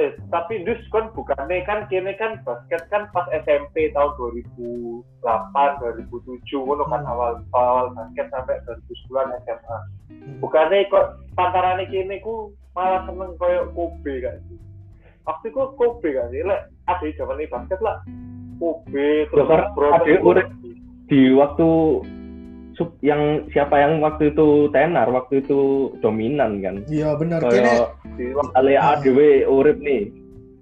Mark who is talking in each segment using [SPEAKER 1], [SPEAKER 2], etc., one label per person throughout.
[SPEAKER 1] eh tapi dus kan bukannya kan kini kan basket kan pas SMP tahun 2008 2007 ngono kan
[SPEAKER 2] Hmm.
[SPEAKER 1] awal awal basket sampai 2010 SMA
[SPEAKER 2] Hmm.
[SPEAKER 1] bukannya kok pantarane kini ku malah seneng koyo Kobe gak sih waktu itu Kobe gak sih lek ada zaman ini basket lah Kobe terus
[SPEAKER 3] ada urip- di waktu sub- yang siapa yang waktu itu tenar waktu itu dominan kan
[SPEAKER 2] Iya benar. Kene
[SPEAKER 3] kayak
[SPEAKER 1] di
[SPEAKER 3] Ale
[SPEAKER 2] Ah.
[SPEAKER 3] ADW urip nih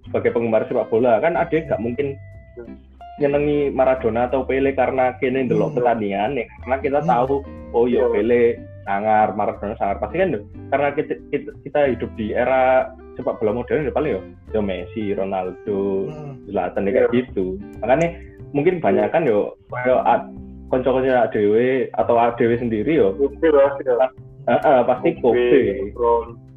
[SPEAKER 3] sebagai penggemar sepak bola kan ade gak mungkin nyenengi Maradona atau Pele karena kene ndelok
[SPEAKER 2] Hmm.
[SPEAKER 3] pertandingan ya karena kita
[SPEAKER 2] Hmm.
[SPEAKER 3] tahu oh iya
[SPEAKER 1] Iya.
[SPEAKER 3] Pele sangar Maradona sangar pasti kan karena kita, kita, kita hidup di era sepak bola modern ya paling ya ya Messi Ronaldo
[SPEAKER 2] Hmm.
[SPEAKER 3] Zlatan ya kayak gitu makanya mungkin banyak kan yo ad- konco-konco ADW atau ADW sendiri yo
[SPEAKER 1] Kobe lah sih
[SPEAKER 3] eh, pasti Kobe
[SPEAKER 1] Bron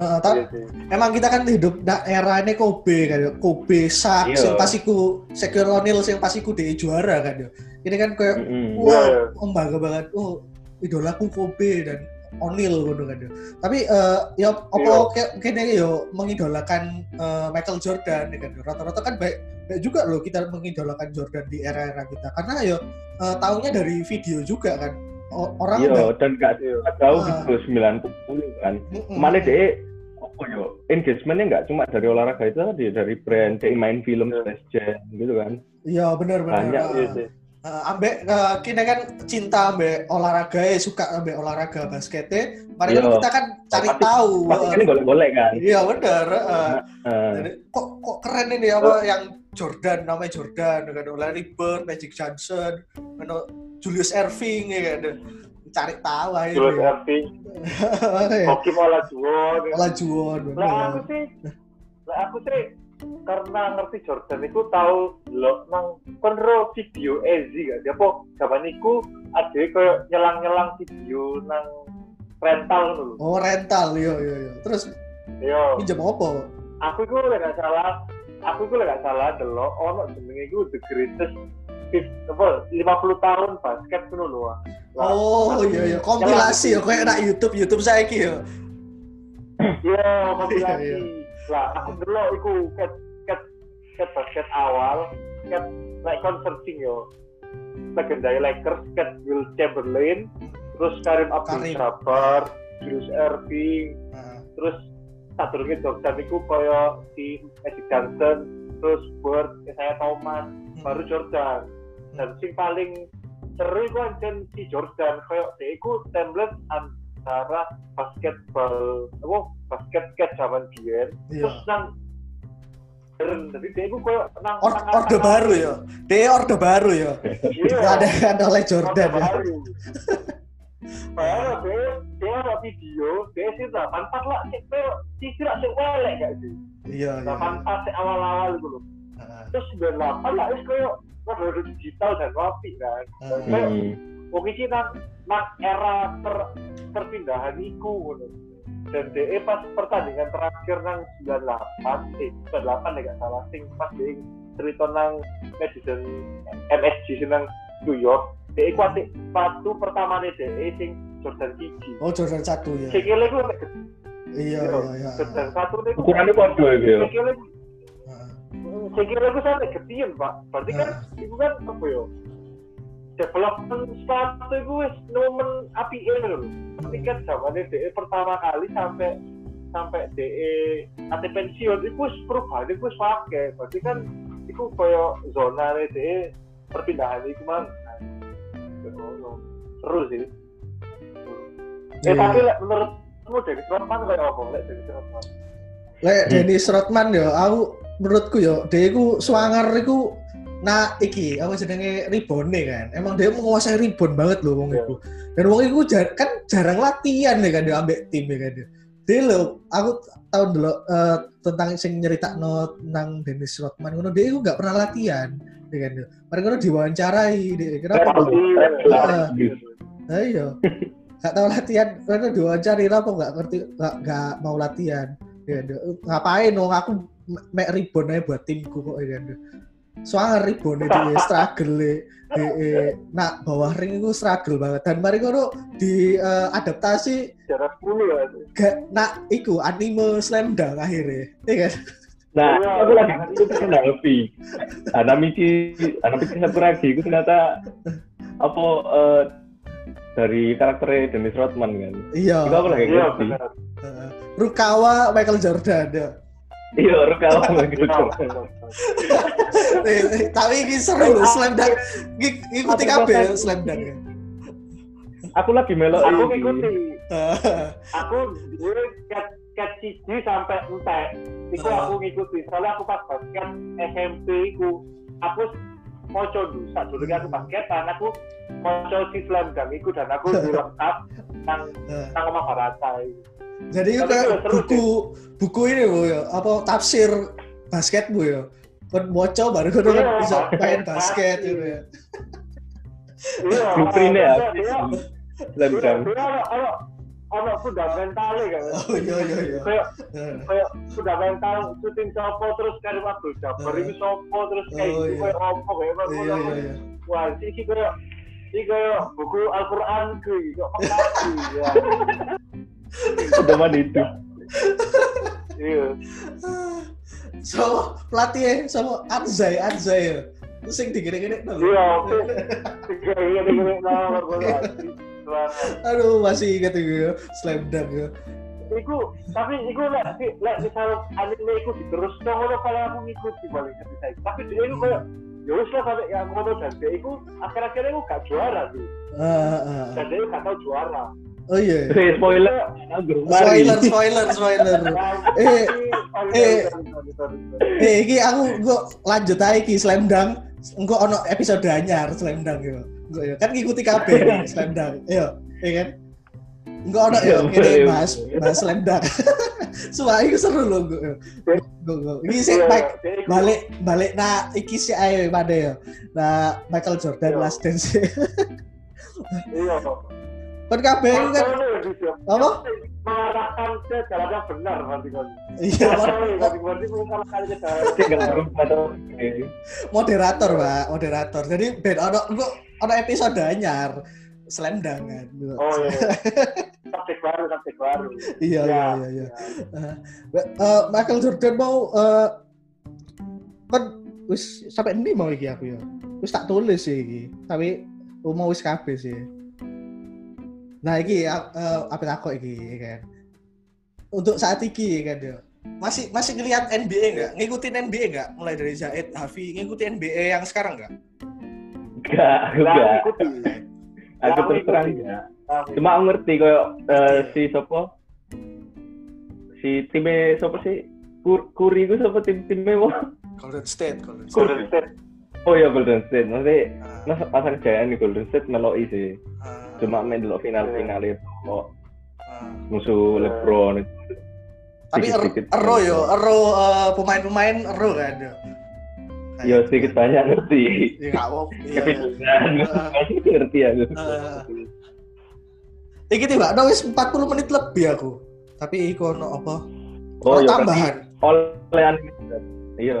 [SPEAKER 2] Heeh, tapi
[SPEAKER 1] Iya
[SPEAKER 2] emang kita kan hidup nah era ini Kobe kan. Kobe, Shaq,
[SPEAKER 3] Iya.
[SPEAKER 2] sing pasiku Shaquille O'Neal sing pasiku di juara kan ya. Ini kan kayak
[SPEAKER 3] Mm-mm.
[SPEAKER 2] wah,
[SPEAKER 1] Iya.
[SPEAKER 2] oh, bangga banget. Oh, idolaku Kobe dan O'Neal gitu kan ya. Tapi eh, ya apa
[SPEAKER 1] Iya.
[SPEAKER 2] kayak kene yo mengidolakan eh, Michael Jordan kan. Rata-rata kan baik baik juga loh kita mengidolakan Jordan di era-era kita karena yo eh, taunya dari video juga kan. O- orang
[SPEAKER 3] Iya,
[SPEAKER 2] udah
[SPEAKER 3] dan gak
[SPEAKER 1] Iya.
[SPEAKER 3] gak jauh
[SPEAKER 2] Ah.
[SPEAKER 3] gitu 90 kan.
[SPEAKER 2] Mm-mm.
[SPEAKER 3] Mana deh apa yo engagementnya nggak cuma dari olahraga itu tadi dari brand dia main film
[SPEAKER 1] Iya.
[SPEAKER 3] Space Jam gitu kan
[SPEAKER 2] Iya benar benar.
[SPEAKER 3] Banyak,
[SPEAKER 2] Ah.
[SPEAKER 1] Iya.
[SPEAKER 2] Uh, ambek uh, kini kan cinta ambek olahraga ya suka ambek olahraga basketnya mari kan kita kan cari
[SPEAKER 3] Pasti-
[SPEAKER 2] tahu
[SPEAKER 3] pasti
[SPEAKER 2] uh,
[SPEAKER 3] kan golek-golek kan
[SPEAKER 2] iya benar uh,
[SPEAKER 3] Eh,
[SPEAKER 2] jadi, kok kok keren ini apa yang Jordan namanya Jordan dengan Larry Bird Magic Johnson ano, Julius Erving ya kan. Cari tahu aja
[SPEAKER 1] Julius Erving. Hoki malah jual
[SPEAKER 2] Olah Juwon
[SPEAKER 1] lah aku sih lah aku sih karena ngerti Jordan itu tahu lo nang konro video Ezi gak dia po zaman iku ada kayak nyelang-nyelang video nang rental dulu
[SPEAKER 2] oh rental yo yo yo terus
[SPEAKER 1] yo
[SPEAKER 2] pinjam apa?
[SPEAKER 1] Aku itu lek gak salah aku lek gak salah delok ono jenenge iku the greatest apa 50 tahun basket ngono lho Wak. Lah,
[SPEAKER 2] oh iya iya kompilasi ya kayak nak YouTube YouTube saya ki yo
[SPEAKER 1] Iya, kompilasi.
[SPEAKER 2] Iya,
[SPEAKER 1] Lah, aku dulu iku ket ket ket basket awal, ket like searching yo. Legendary Lakers, ket Will Chamberlain, terus Karim
[SPEAKER 2] Karim.
[SPEAKER 1] Abdul-Jabbar, Julius Erving,
[SPEAKER 2] Nah,
[SPEAKER 1] terus sadurunge Jordan iku kaya si Magic Johnson, terus Bird, saya Thomas, baru Jordan. Dan sing paling seru iku ancen si Jordan, kaya iku template antara basketball, apa basket skate zaman biyen,
[SPEAKER 2] iya
[SPEAKER 1] terus nang. Jadi dia iku kaya nang
[SPEAKER 2] Or, orde baru ya. Dia orde baru ya.
[SPEAKER 1] Iya.
[SPEAKER 2] Ada ada oleh Jordan
[SPEAKER 1] Orde
[SPEAKER 2] ya.
[SPEAKER 1] baru. Padahal dia dia ada video, dia sih 84 lah, sih kaya sih kira sih welek gak sih?
[SPEAKER 2] Iya iya.
[SPEAKER 1] 84 sih awal-awal gitu loh.
[SPEAKER 2] Heeh.
[SPEAKER 1] Terus 98 lah, wis kaya udah digital dan rapi kan. Kayak
[SPEAKER 3] hmm.
[SPEAKER 1] Wong iki nang nang era ter, perpindahan iku. Dan DE pas pertandingan terakhir nang 98, eh 98 ya gak salah sing pas DE cerita nang Madison MSG sing nang New York, DE ku atik sepatu pertama nih DE sing Jordan Kiki.
[SPEAKER 2] Oh Jordan satu ya.
[SPEAKER 1] Sikile ku gede.
[SPEAKER 2] Iya iya iya.
[SPEAKER 1] Jordan satu nih.
[SPEAKER 3] ukurannya podo ya.
[SPEAKER 1] Sikile sikile ku sampe gedean, Pak. Berarti kan iku kan apa yo? Development sepatu itu wis nomen api ini loh. Tapi kan zamannya DE pertama kali sampai sampai DE nanti pensiun itu perubahan itu pakai. Berarti kan itu koyo zona nih DE perpindahan itu mang. Seru sih. Eh
[SPEAKER 2] Iya.
[SPEAKER 1] tapi menurutmu dari Rodman kayak apa? Lek dari Rodman.
[SPEAKER 2] Lek Dennis Rodman ya, aku menurutku ya, dia iku swanger iku nah iki apa jenenge ribone kan. Emang dia menguasai ribon banget loh wong iku. Dan wong iku jar- kan jarang latihan ya kan dia ambek tim ya kan dia. Dia lo, aku tahu dulu eh, tentang sing nyerita no tentang Dennis Rodman ngono dia iku nggak pernah latihan kan dia. Mereka ngono diwawancarai. Kenapa?
[SPEAKER 1] Tapi,
[SPEAKER 2] Heeh.
[SPEAKER 3] Gitu.
[SPEAKER 2] Nah, iya. Gak tahu latihan, karena diwawancara apa nggak ngerti, nggak nggak mau latihan. Ya, dia, ngapain dong? Aku me- mek ribon aja buat timku kok ya. dia. Soalnya ribon itu ya, struggle eh, nah bawah ring itu struggle banget dan mari ngono di eh, adaptasi
[SPEAKER 1] jarak 10 ya.
[SPEAKER 2] gak nak iku anime slam dunk akhirnya ya kan
[SPEAKER 3] Nah,
[SPEAKER 1] Iya.
[SPEAKER 3] aku lagi ngikutin Hanabi. Hanamichi, Hanamichi Sakuragi itu ternyata apa eh, dari karakternya Dennis Rodman kan.
[SPEAKER 2] Iya.
[SPEAKER 3] Itu aku lagi
[SPEAKER 1] Iya,
[SPEAKER 3] ngerti.
[SPEAKER 2] Rukawa Michael Jordan ya.
[SPEAKER 3] Iya, Rukawa lagi
[SPEAKER 1] Iya, benar.
[SPEAKER 2] Eh, eh, tapi ini seru loh, slam dunk. Ngik- Ngikuti
[SPEAKER 3] Aku bosan.
[SPEAKER 2] slam dunk. ya.
[SPEAKER 3] Aku lagi melok
[SPEAKER 1] Aku ngikuti. Aku dulu cat siji sampai entek. Iku
[SPEAKER 2] Ah.
[SPEAKER 1] aku ngikuti. Soalnya aku pas basket SMP iku aku moco dulu. Saat dulu aku basket, dan aku moco si slam dunk iku dan aku dulu lengkap nang nang omah Barata.
[SPEAKER 2] Jadi itu kayak
[SPEAKER 1] itu
[SPEAKER 2] buku buku ini bu ya, apa tafsir basket bu ya. Kan moco baru kan bisa main basket gitu ya.
[SPEAKER 1] Iya.
[SPEAKER 3] Blueprint-nya ya.
[SPEAKER 1] Iya.
[SPEAKER 3] Slam
[SPEAKER 1] Iya,
[SPEAKER 3] dunk
[SPEAKER 1] ono fundamental kan.
[SPEAKER 2] Oh iya iya iya.
[SPEAKER 1] Kayak kayak fundamental syuting sopo terus karim waktu Jabbar iki sopo terus kayak
[SPEAKER 2] oh,
[SPEAKER 1] gitu,
[SPEAKER 2] iya.
[SPEAKER 1] opo kayak apa
[SPEAKER 2] iya, iya, iya.
[SPEAKER 1] Wah, iki kayak iki kayak buku Al-Qur'an ku iki kok pekati ya.
[SPEAKER 3] Pedoman itu.
[SPEAKER 1] Iya.
[SPEAKER 2] So pelatih ya, sama Anzai Anzai. Terus sing digere-gere
[SPEAKER 1] Iya, digere-gere nomor 2 banget.
[SPEAKER 2] Aduh, masih ingat gue slam dunk ya.
[SPEAKER 1] Iku, tapi iku lek lah misal anime iku terus ngono kalau aku ngikuti paling ketika iku. Tapi dia itu kayak ya wis lah sampe yang ngono dan dia iku akhir-akhir iku gak juara sih.
[SPEAKER 2] Ah, Heeh. Ah, uh, ah. uh.
[SPEAKER 1] Dan dia gak tau juara.
[SPEAKER 2] Oh iya.
[SPEAKER 3] iya. Yeah. spoiler.
[SPEAKER 2] Spoiler, spoiler, spoiler. eh, eh, eh, ini aku gua lanjut aja ki slam dunk. Engko ono episode anyar slam dunk gitu. Engko yo kan ngikuti nih, slam dunk. Yo, iya kan? Ono yo
[SPEAKER 3] Iya,
[SPEAKER 2] ngene
[SPEAKER 3] iya.
[SPEAKER 2] bahas bahas slam dunk. Sumpah iku seru loh gue. Gue. Iki sih Mike balik balik nah iki sih ayo pada yo. Nah Michael Jordan
[SPEAKER 1] Iya.
[SPEAKER 2] last dance.
[SPEAKER 1] Iya.
[SPEAKER 2] Kan iku kan apa?
[SPEAKER 1] Mengarahkan ke jalan yang benar nanti kan.
[SPEAKER 2] Iya,
[SPEAKER 1] Berarti berarti mengarahkan ke jalan.
[SPEAKER 3] Eh,
[SPEAKER 2] moderator pak moderator. Jadi ben ono ono episode anyar. Slam dunk kan
[SPEAKER 1] Oh iya. Subjek baru, subjek baru.
[SPEAKER 2] iya
[SPEAKER 1] Ya,
[SPEAKER 2] iya iya. Iya Eh, Michael Jordan mau eh, kan wis sampai ini mau iki aku ya? Wis tak tulis sih iki tapi mau wis kabeh sih nah iki uh, apa aku iki kan? Untuk saat iki kan ya masih masih ngelihat NBA nggak? Ngikutin NBA nggak? Mulai dari Zaid Hafi ngikutin NBA yang sekarang nggak?
[SPEAKER 3] Enggak, aku enggak.
[SPEAKER 1] ikuti.
[SPEAKER 3] Aku terus terang enggak.
[SPEAKER 1] Nah,
[SPEAKER 3] Cuma aku ngerti koyo eh, si sopo si time sopo sih? Kur Kuri itu sopo tim timnya mau
[SPEAKER 2] Golden State Golden
[SPEAKER 1] Golden State.
[SPEAKER 3] oh ya Golden State. Maksudnya
[SPEAKER 2] Ah,
[SPEAKER 3] masa pasang jayaan di Golden State meloi sih.
[SPEAKER 2] Ah,
[SPEAKER 3] cuma main dulu final final itu
[SPEAKER 2] ah.
[SPEAKER 3] musuh LeBron itu.
[SPEAKER 2] Tapi er, ero yo ero eh, pemain-pemain ero kan yo.
[SPEAKER 3] Sedikit banyak ngerti.
[SPEAKER 2] Ya nggak mau iya, iya.
[SPEAKER 3] Durant ngerti aku.
[SPEAKER 2] Ah. Iki tiba, no wis 40 menit lebih aku. Tapi iku ono apa?
[SPEAKER 3] oh
[SPEAKER 2] tambahan.
[SPEAKER 3] iya